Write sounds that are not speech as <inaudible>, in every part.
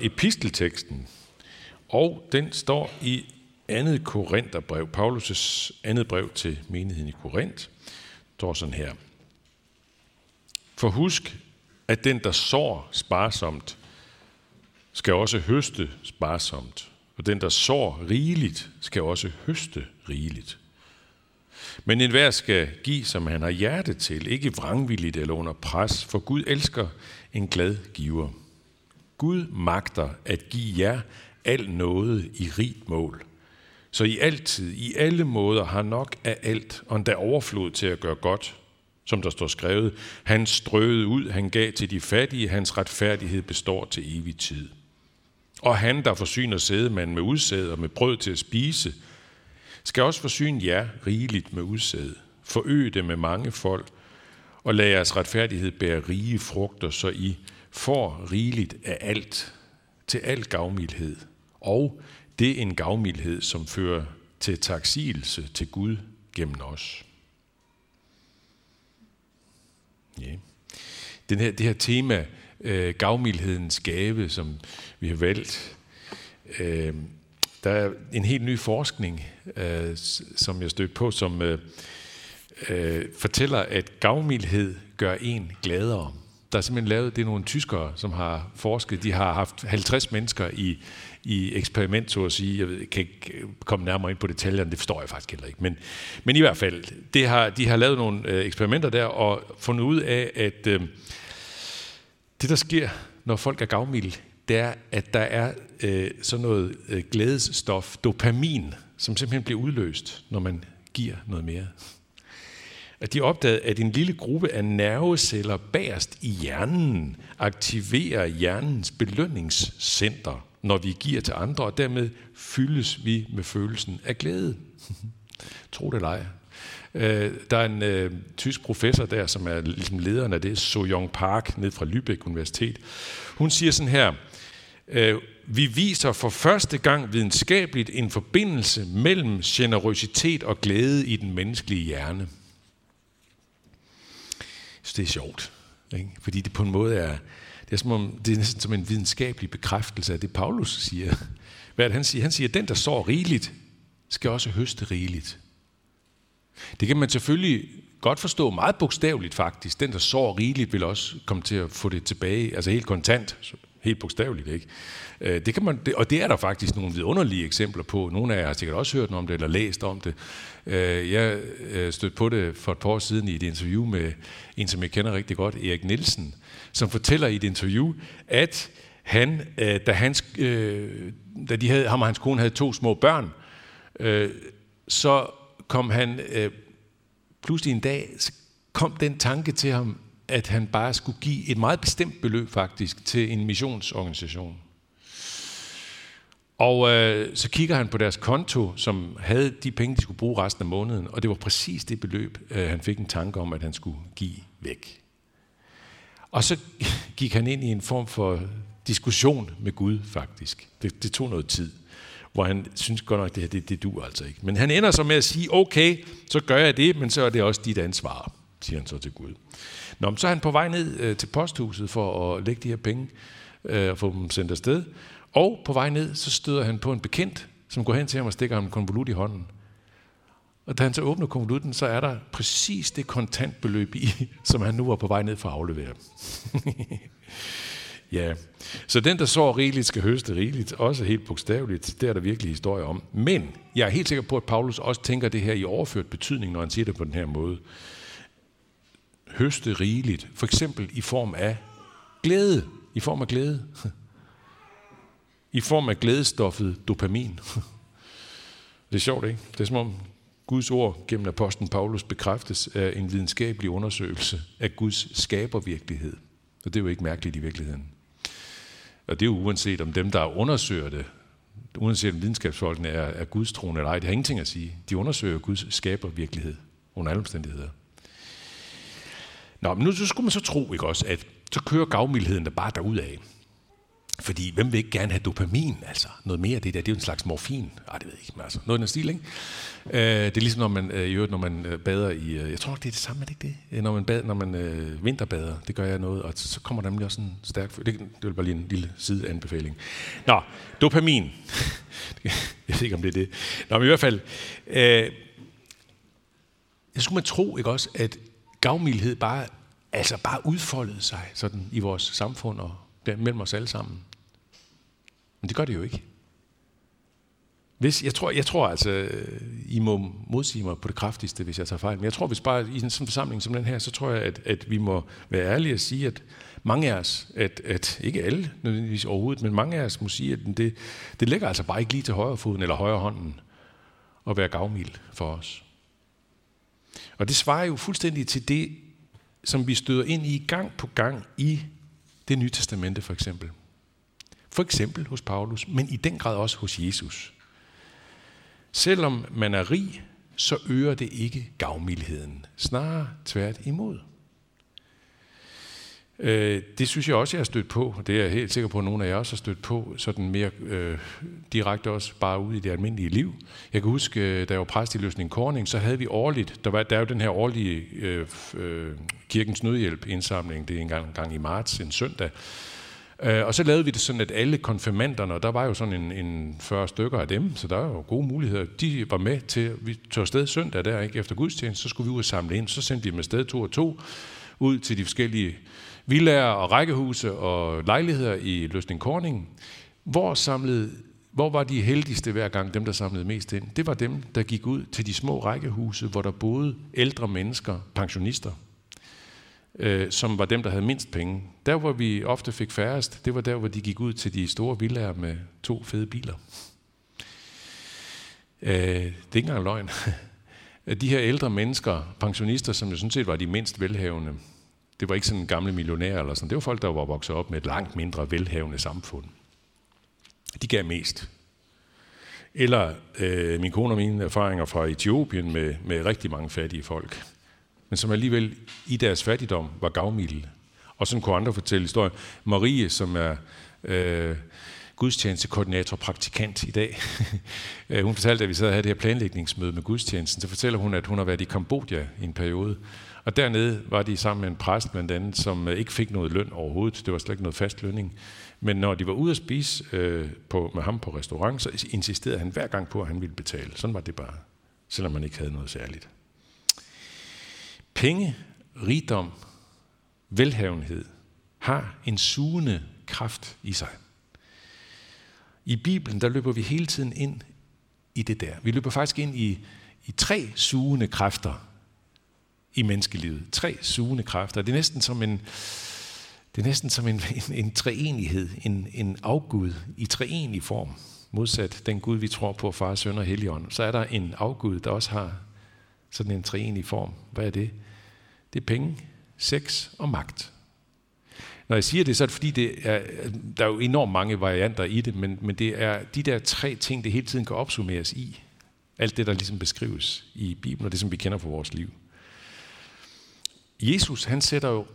epistelteksten, og den står i andet Korintherbrev, Paulus' andet brev til menigheden i Korinth, står sådan her. For husk, at den, der sår sparsomt, skal også høste sparsomt. Og den, der sår rigeligt, skal også høste rigeligt. Men enhver skal give, som han har hjerte til, ikke vrangvilligt eller under pres, for Gud elsker en glad giver. Gud magter at give jer al noget i rigt mål. Så I altid, i alle måder, har nok af alt, og endda overflod til at gøre godt, som der står skrevet. Han strøede ud, han gav til de fattige, hans retfærdighed består til evig tid. Og han, der forsyner sædemanden med udsæd og med brød til at spise, skal også forsyne jer rigeligt med udsæd. Forøge det med mange folk, og lad jeres retfærdighed bære rige frugter, så I får rigeligt af alt, til al gavmildhed. Og det er en gavmildhed, som fører til taksigelse til Gud gennem os. Ja. Den her, det her tema, øh, gavmildhedens gave, som vi har valgt, øh, der er en helt ny forskning, øh, som jeg stødte på, som øh, øh, fortæller, at gavmildhed gør en gladere. Der er simpelthen lavet, det er nogle tyskere, som har forsket, de har haft 50 mennesker i, i eksperiment, så at sige. Jeg ved, kan ikke øh, komme nærmere ind på detaljerne, det forstår jeg faktisk heller ikke. Men, men i hvert fald, det har, de har lavet nogle øh, eksperimenter der, og fundet ud af, at øh, det, der sker, når folk er gavmilde, det er, at der er øh, sådan noget øh, glædesstof, dopamin, som simpelthen bliver udløst, når man giver noget mere. At de opdagede, at en lille gruppe af nerveceller bagerst i hjernen aktiverer hjernens belønningscenter, når vi giver til andre, og dermed fyldes vi med følelsen af glæde. <laughs> Tro det eller ej. Øh, der er en øh, tysk professor der, som er ligesom lederen af det, Sojong Park, ned fra Lübeck Universitet. Hun siger sådan her, øh, vi viser for første gang videnskabeligt en forbindelse mellem generøsitet og glæde i den menneskelige hjerne. Så det er sjovt, ikke? fordi det på en måde er, det er, som om, det er næsten som en videnskabelig bekræftelse af det, Paulus siger. Hvad er det, han siger? Han siger, at den, der sår rigeligt, skal også høste rigeligt. Det kan man selvfølgelig godt forstå meget bogstaveligt faktisk. Den, der sår rigeligt, vil også komme til at få det tilbage, altså helt kontant, helt bogstaveligt, ikke? Øh, det kan man, og det er der faktisk nogle vidunderlige eksempler på. Nogle af jer har sikkert også hørt om det, eller læst om det. Øh, jeg øh, stødte på det for et par år siden i et interview med en, som jeg kender rigtig godt, Erik Nielsen, som fortæller i et interview, at han, øh, da, hans, øh, da de havde, ham og hans kone havde to små børn, så kom han pludselig en dag, kom den tanke til ham, at han bare skulle give et meget bestemt beløb faktisk til en missionsorganisation. Og øh, så kigger han på deres konto, som havde de penge, de skulle bruge resten af måneden, og det var præcis det beløb, øh, han fik en tanke om, at han skulle give væk. Og så gik han ind i en form for diskussion med Gud, faktisk. Det, det tog noget tid, hvor han synes godt nok, det her, det, det duer altså ikke. Men han ender så med at sige, okay, så gør jeg det, men så er det også dit ansvar, siger han så til Gud. Nå, så er han på vej ned øh, til posthuset for at lægge de her penge øh, og få dem sendt afsted. Og på vej ned, så støder han på en bekendt, som går hen til ham og stikker ham en konvolut i hånden. Og da han så åbner konvolutten, så er der præcis det kontantbeløb i, <laughs> som han nu var på vej ned for at aflevere. <laughs> ja, så den, der så rigeligt, skal høste rigeligt. Også helt bogstaveligt. Det er der virkelig historie om. Men jeg er helt sikker på, at Paulus også tænker det her i overført betydning, når han siger det på den her måde. Høste rigeligt. For eksempel i form af glæde. I form af glæde i form af glædestoffet dopamin. Det er sjovt, ikke? Det er som om Guds ord gennem apostlen Paulus bekræftes af en videnskabelig undersøgelse af Guds skabervirkelighed. Og det er jo ikke mærkeligt i virkeligheden. Og det er jo uanset om dem, der undersøger det, uanset om videnskabsfolkene er, er Guds troende eller ej, det har ingenting at sige. De undersøger Guds skabervirkelighed under alle omstændigheder. Nå, men nu så skulle man så tro, ikke også, at så kører gavmildheden der bare derudaf. Fordi hvem vil ikke gerne have dopamin? Altså noget mere af det der, det er jo en slags morfin. Ej, det ved jeg ikke, men altså noget i den stil, ikke? Øh, det er ligesom når man, øh, øvrigt, når man øh, bader i, øh, jeg tror det er det samme, er det ikke det? Øh, når man, bad, når man øh, vinterbader, det gør jeg noget, og så, så kommer der nemlig også en stærk, det, det vil bare lige en lille sideanbefaling. Nå, dopamin. <laughs> jeg ved ikke, om det er det. Nå, men i hvert fald, øh, jeg skulle man tro, ikke også, at gavmildhed bare, altså bare udfoldede sig sådan i vores samfund og der, mellem os alle sammen. Men det gør det jo ikke. Hvis, jeg, tror, jeg tror altså, øh, I må modsige mig på det kraftigste, hvis jeg tager fejl. Men jeg tror, hvis bare i en sådan forsamling som den her, så tror jeg, at, at vi må være ærlige og sige, at mange af os, at, at ikke alle nødvendigvis overhovedet, men mange af os må sige, at det, det ligger altså bare ikke lige til højre foden eller højre hånden at være gavmild for os. Og det svarer jo fuldstændig til det, som vi støder ind i gang på gang i det nye testamente for eksempel. For eksempel hos Paulus, men i den grad også hos Jesus. Selvom man er rig, så øger det ikke gavmildheden. Snarere tvært imod. Øh, det synes jeg også, jeg har stødt på. Det er jeg helt sikker på, at nogle af jer også har stødt på, sådan mere øh, direkte også bare ud i det almindelige liv. Jeg kan huske, øh, da jeg var præst i Løsning Korning, så havde vi årligt, der, var, der er jo den her årlige øh, øh, Kirkens Nødhjælp indsamling, det er en gang, en gang i marts, en søndag, øh, og så lavede vi det sådan, at alle konfirmanderne, og der var jo sådan en, en 40 stykker af dem, så der var jo gode muligheder. De var med til, vi tog afsted søndag der, ikke efter gudstjeneste, så skulle vi ud og samle ind. Så sendte vi dem afsted to og to, ud til de forskellige villaer og rækkehuse og lejligheder i Løsning Korning. Hvor, samlede, hvor var de heldigste hver gang, dem der samlede mest ind? Det var dem, der gik ud til de små rækkehuse, hvor der boede ældre mennesker, pensionister, øh, som var dem, der havde mindst penge. Der, hvor vi ofte fik færrest, det var der, hvor de gik ud til de store villaer med to fede biler. Øh, det er ikke engang løgn. <laughs> De her ældre mennesker, pensionister, som jo sådan set var de mindst velhavende, det var ikke sådan gamle millionærer eller sådan, det var folk, der var vokset op med et langt mindre velhavende samfund. De gav mest. Eller øh, min kone og mine erfaringer fra Etiopien med, med rigtig mange fattige folk men som alligevel i deres fattigdom var gavmilde. Og sådan kunne andre fortælle historien. Marie, som er øh, gudstjenestekoordinator praktikant i dag, <laughs> øh, hun fortalte, at vi sad og havde det her planlægningsmøde med gudstjenesten, så fortæller hun, at hun har været i Kambodja i en periode. Og dernede var de sammen med en præst blandt andet, som øh, ikke fik noget løn overhovedet. Det var slet ikke noget fast lønning. Men når de var ude at spise øh, på, med ham på restaurant, så insisterede han hver gang på, at han ville betale. Sådan var det bare, selvom man ikke havde noget særligt. Penge, rigdom, velhavenhed har en sugende kraft i sig. I Bibelen, der løber vi hele tiden ind i det der. Vi løber faktisk ind i, i tre sugende kræfter i menneskelivet. Tre sugende kræfter. Det er næsten som en, det er næsten som en, en, en treenighed, en, en afgud i treenig form. Modsat den Gud, vi tror på, far, søn og helligånd. Så er der en afgud, der også har sådan en treenig form. Hvad er det? Det er penge, sex og magt. Når jeg siger det, så er det fordi, det er, der er jo enormt mange varianter i det, men, men det er de der tre ting, det hele tiden kan opsummeres i. Alt det, der ligesom beskrives i Bibelen, og det, som vi kender fra vores liv. Jesus, han sætter jo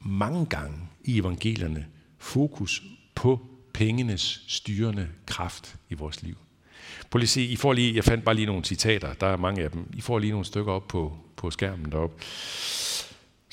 mange gange i evangelierne fokus på pengenes styrende kraft i vores liv. Prøv lige at se, I får lige, jeg fandt bare lige nogle citater, der er mange af dem. I får lige nogle stykker op på, på skærmen deroppe.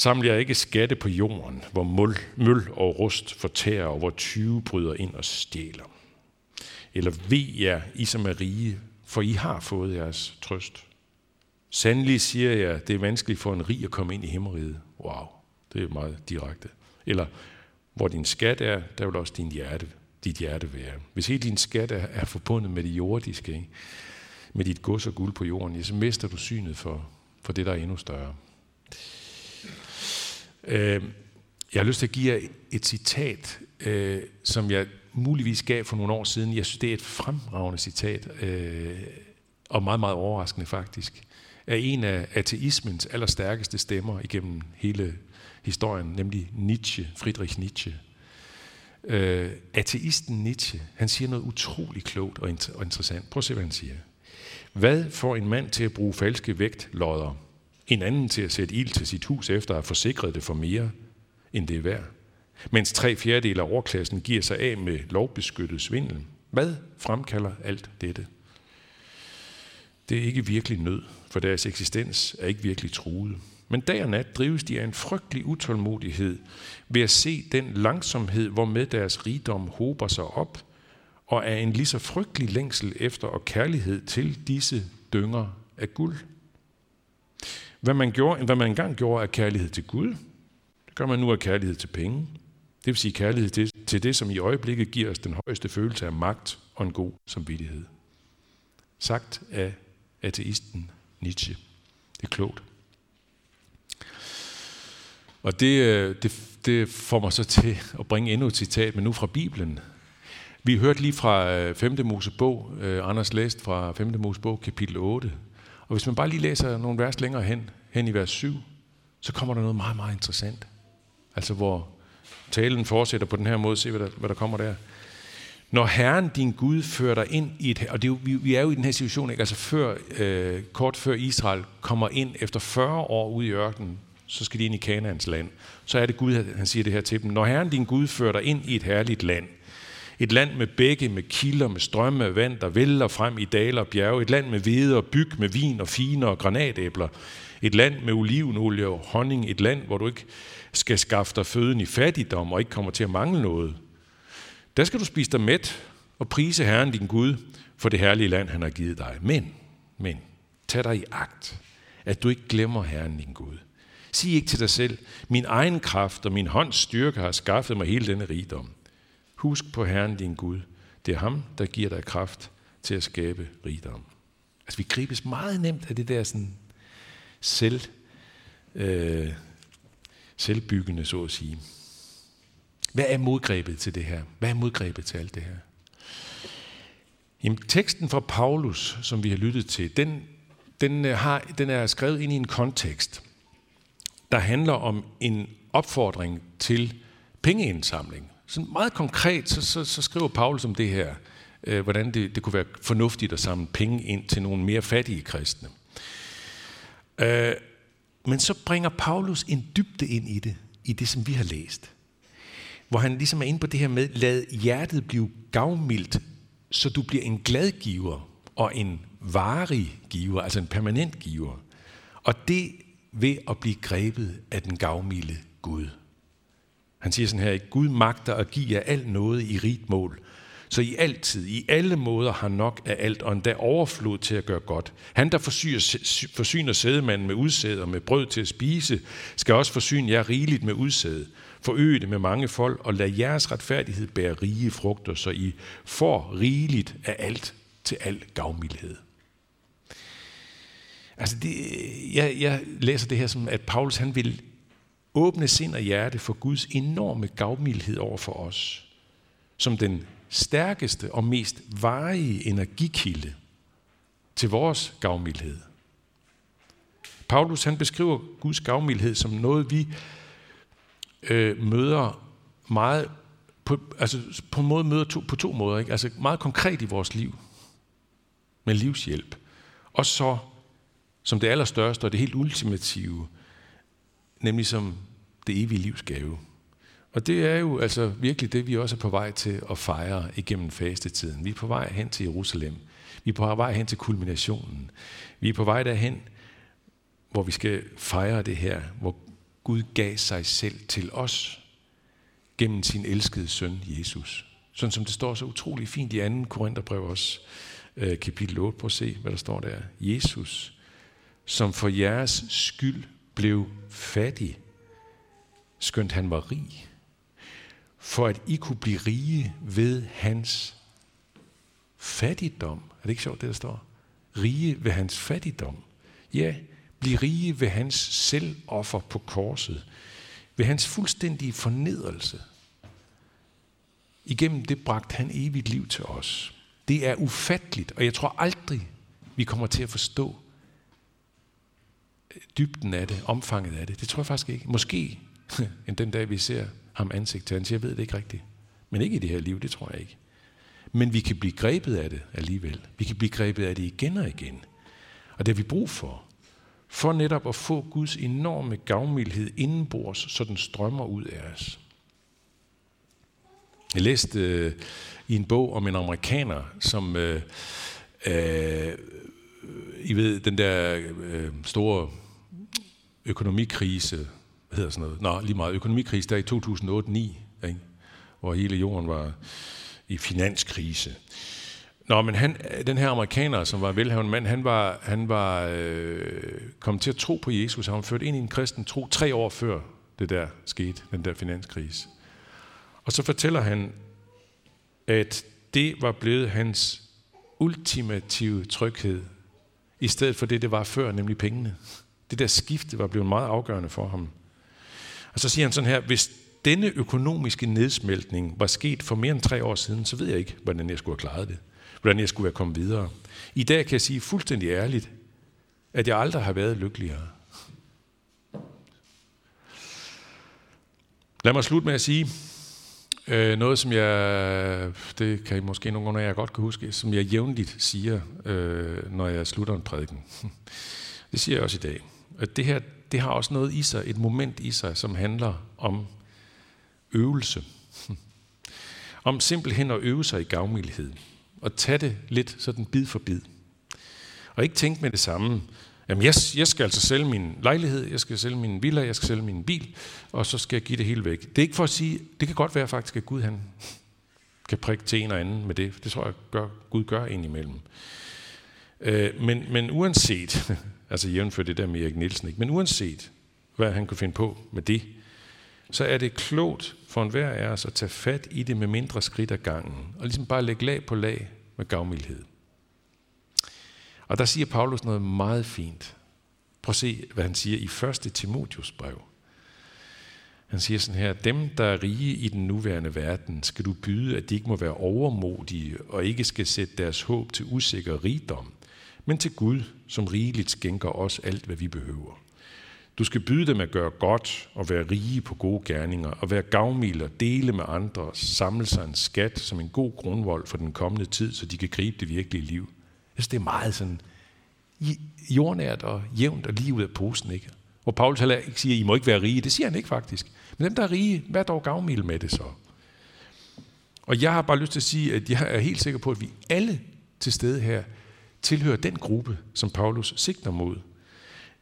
Saml jeg ikke skatte på jorden, hvor møl, møl og rust fortærer, og hvor tyve bryder ind og stjæler. Eller ved jer, I som er rige, for I har fået jeres trøst. Sandelig siger jeg, det er vanskeligt for en rig at komme ind i himmeriget. Wow, det er meget direkte. Eller, hvor din skat er, der vil også din hjerte, dit hjerte være. Hvis hele din skat er, er forbundet med det jordiske, ikke? med dit gods og guld på jorden, ja, så mister du synet for, for det, der er endnu større. Øh, jeg har lyst til at give jer et citat, øh, som jeg muligvis gav for nogle år siden. Jeg synes, det er et fremragende citat, øh, og meget, meget overraskende faktisk, af en af ateismens allerstærkeste stemmer igennem hele historien, nemlig Nietzsche, Friedrich Nietzsche. Øh, ateisten Nietzsche, han siger noget utroligt klogt og, inter- og interessant. Prøv at se, hvad han siger. Hvad får en mand til at bruge falske vægtlodder? En anden til at sætte ild til sit hus efter at have forsikret det for mere, end det er værd? mens tre fjerdedel af overklassen giver sig af med lovbeskyttet svindel. Hvad fremkalder alt dette? Det er ikke virkelig nød, for deres eksistens er ikke virkelig truet. Men dag og nat drives de af en frygtelig utålmodighed ved at se den langsomhed, hvormed deres rigdom hober sig op, og af en lige så frygtelig længsel efter og kærlighed til disse dynger af guld. Hvad man, gjorde, hvad man engang gjorde af kærlighed til Gud, det gør man nu af kærlighed til penge. Det vil sige kærlighed til, til det, som i øjeblikket giver os den højeste følelse af magt og en god samvittighed. Sagt af ateisten Nietzsche. Det er klogt. Og det, øh, det, det får mig så til at bringe endnu et citat, men nu fra Bibelen. Vi hørte lige fra øh, 5. Mosebog, øh, Anders læste fra 5. Mosebog, kapitel 8. Og hvis man bare lige læser nogle vers længere hen, hen i vers 7, så kommer der noget meget, meget interessant. Altså hvor talen fortsætter på den her måde, se hvad der, hvad der kommer der. Når Herren, din Gud, fører dig ind i et... Og det er jo, vi, vi er jo i den her situation, ikke? Altså før, øh, kort før Israel kommer ind efter 40 år ude i ørkenen, så skal de ind i Kanaans land. Så er det Gud, han siger det her til dem. Når Herren, din Gud, fører dig ind i et herligt land, et land med bække, med kilder, med strømme af vand, der vælger frem i daler og bjerge. Et land med hvede og byg, med vin og fine og granatæbler. Et land med olivenolie og honning. Et land, hvor du ikke skal skaffe dig føden i fattigdom og ikke kommer til at mangle noget. Der skal du spise dig mæt og prise Herren din Gud for det herlige land, han har givet dig. Men, men, tag dig i agt, at du ikke glemmer Herren din Gud. Sig ikke til dig selv, min egen kraft og min hånds styrke har skaffet mig hele denne rigdom. Husk på Herren din Gud. Det er ham, der giver dig kraft til at skabe rigdom. Altså vi gribes meget nemt af det der sådan selv, øh, selvbyggende, så at sige. Hvad er modgrebet til det her? Hvad er modgrebet til alt det her? Jamen, teksten fra Paulus, som vi har lyttet til, den, den, øh, har, den er skrevet ind i en kontekst, der handler om en opfordring til pengeindsamling sådan meget konkret, så, så, så skriver Paulus om det her, øh, hvordan det, det kunne være fornuftigt at samle penge ind til nogle mere fattige kristne. Øh, men så bringer Paulus en dybde ind i det, i det, som vi har læst. Hvor han ligesom er inde på det her med, lad hjertet blive gavmildt, så du bliver en glad giver og en varig giver, altså en permanent giver. Og det ved at blive grebet af den gavmilde Gud. Han siger sådan her, at Gud magter at give jer alt noget i rigt mål, så I altid, i alle måder har nok af alt, og endda overflod til at gøre godt. Han, der forsyner, forsyner sædemanden med udsæd og med brød til at spise, skal også forsyne jer rigeligt med udsæd. Forøge det med mange folk, og lad jeres retfærdighed bære rige frugter, så I får rigeligt af alt til al gavmildhed. Altså det, jeg, jeg læser det her som, at Paulus han vil åbne sind og hjerte for Guds enorme gavmildhed over for os, som den stærkeste og mest varige energikilde til vores gavmildhed. Paulus han beskriver Guds gavmildhed som noget, vi øh, møder meget på, altså på en måde møder to, på to måder. Ikke? Altså meget konkret i vores liv med livshjælp. Og så som det allerstørste og det helt ultimative, nemlig som det evige livs gave. Og det er jo altså virkelig det, vi også er på vej til at fejre igennem fastetiden. Vi er på vej hen til Jerusalem. Vi er på vej hen til kulminationen. Vi er på vej derhen, hvor vi skal fejre det her, hvor Gud gav sig selv til os gennem sin elskede søn, Jesus. Sådan som det står så utrolig fint i 2. Korintherbrev også, øh, kapitel 8. Prøv at se, hvad der står der. Jesus, som for jeres skyld blev fattig, skønt han var rig, for at I kunne blive rige ved hans fattigdom. Er det ikke sjovt, det der står? Rige ved hans fattigdom. Ja, blive rige ved hans selvoffer på korset. Ved hans fuldstændige fornedrelse. Igennem det bragte han evigt liv til os. Det er ufatteligt, og jeg tror aldrig, vi kommer til at forstå dybden af det, omfanget af det. Det tror jeg faktisk ikke. Måske <laughs> end den dag, vi ser ham ansigt til ansigt. Jeg ved det ikke rigtigt. Men ikke i det her liv, det tror jeg ikke. Men vi kan blive grebet af det alligevel. Vi kan blive grebet af det igen og igen. Og det har vi brug for. For netop at få Guds enorme gavmildhed indenbords, så den strømmer ud af os. Jeg læste øh, i en bog om en amerikaner, som, øh, øh, i ved, den der øh, store økonomikrise, hvad hedder sådan noget? Nå, lige meget økonomikrise, der i 2008-2009, ikke? hvor hele jorden var i finanskrise. Nå, men han, den her amerikaner, som var velhavende mand, han var, han var øh, kommet til at tro på Jesus. Han var ført ind i en kristen tro tre år før det der skete, den der finanskrise. Og så fortæller han, at det var blevet hans ultimative tryghed, i stedet for det, det var før, nemlig pengene. Det der skifte var blevet meget afgørende for ham. Og så siger han sådan her, hvis denne økonomiske nedsmeltning var sket for mere end tre år siden, så ved jeg ikke, hvordan jeg skulle have klaret det. Hvordan jeg skulle have kommet videre. I dag kan jeg sige fuldstændig ærligt, at jeg aldrig har været lykkeligere. Lad mig slutte med at sige øh, noget, som jeg, det kan I måske nogle af jer godt kan huske, som jeg jævnligt siger, øh, når jeg slutter en prædiken. <laughs> Det siger jeg også i dag. At det her, det har også noget i sig, et moment i sig, som handler om øvelse. <laughs> Om simpelthen at øve sig i gavmildhed. Og tage det lidt sådan bid for bid. Og ikke tænke med det samme. Jamen, jeg, jeg skal altså sælge min lejlighed, jeg skal sælge min villa, jeg skal sælge min bil, og så skal jeg give det hele væk. Det er ikke for at sige, det kan godt være faktisk, at Gud han kan prikke til en og anden med det. Det tror jeg, gør, Gud gør indimellem. Øh, men, men uanset, <laughs> altså jævnfør det der med Erik Nielsen, ikke? men uanset, hvad han kunne finde på med det, så er det klogt for enhver af os at tage fat i det med mindre skridt ad gangen, og ligesom bare lægge lag på lag med gavmildhed. Og der siger Paulus noget meget fint. Prøv at se, hvad han siger i 1. Timotius brev. Han siger sådan her, dem, der er rige i den nuværende verden, skal du byde, at de ikke må være overmodige og ikke skal sætte deres håb til usikker rigdom, men til Gud, som rigeligt skænker os alt, hvad vi behøver. Du skal byde dem at gøre godt og være rige på gode gerninger, og være gavmild og dele med andre, samle sig en skat som en god grundvold for den kommende tid, så de kan gribe det virkelige liv. Synes, det er meget sådan jordnært og jævnt og lige ud af posen, ikke? Hvor Paulus heller ikke siger, I må ikke være rige. Det siger han ikke faktisk. Men dem, der er rige, vær dog gavmild med det så. Og jeg har bare lyst til at sige, at jeg er helt sikker på, at vi alle til stede her tilhører den gruppe, som Paulus sigter mod.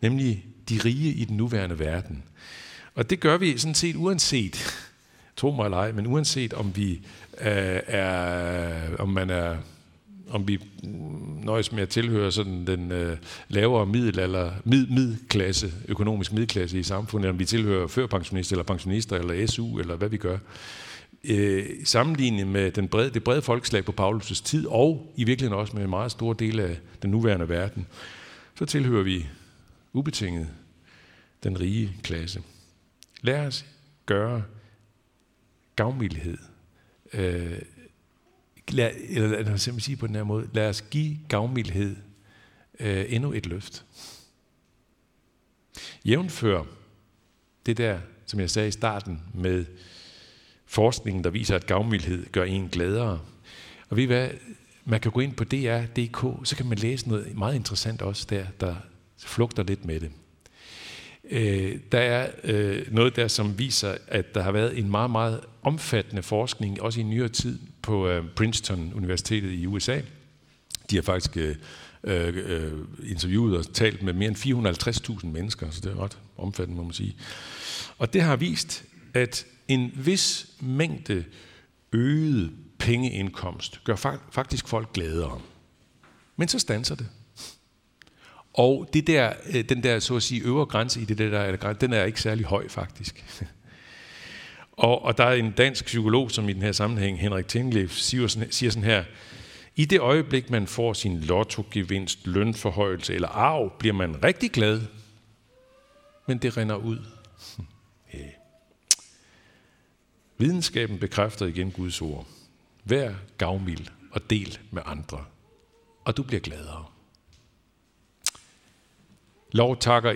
Nemlig de rige i den nuværende verden. Og det gør vi sådan set uanset, tro mig eller ej, men uanset om vi øh, er, om man er om vi nøjes med at tilhøre sådan den øh, lavere middel eller mid, midklasse, økonomisk middelklasse i samfundet, om vi tilhører førpensionister eller pensionister eller SU eller hvad vi gør. Øh, sammenlignet med den brede, det brede folkeslag på Paulus' tid, og i virkeligheden også med en meget stor del af den nuværende verden, så tilhører vi ubetinget den rige klasse. Lad os gøre gavmildhed øh, lad, eller lad os simpelthen sige på den her måde, lad os give gavmildhed øh, endnu et løft. Jævnfør det der, som jeg sagde i starten, med forskningen, der viser, at gavmildhed gør en gladere. Og ved I hvad, man kan gå ind på DR.dk, så kan man læse noget meget interessant også der, der flugter lidt med det. Øh, der er øh, noget der, som viser, at der har været en meget, meget omfattende forskning, også i nyere tid, på øh, Princeton Universitetet i USA. De har faktisk øh, øh, interviewet og talt med mere end 450.000 mennesker, så det er ret omfattende, må man sige. Og det har vist, at en vis mængde øget pengeindkomst gør faktisk folk gladere. Men så stanser det. Og det der, øh, den der, så at sige, øvre grænse i det der, den er ikke særlig høj faktisk. <laughs> Og, og der er en dansk psykolog, som i den her sammenhæng, Henrik Tinglev, siger sådan, siger sådan her, i det øjeblik, man får sin lottogevinst, lønforhøjelse eller arv, bliver man rigtig glad, men det render ud. <laughs> Yeah. Videnskaben bekræfter igen Guds ord. Vær gavmild og del med andre, og du bliver gladere. Lov takker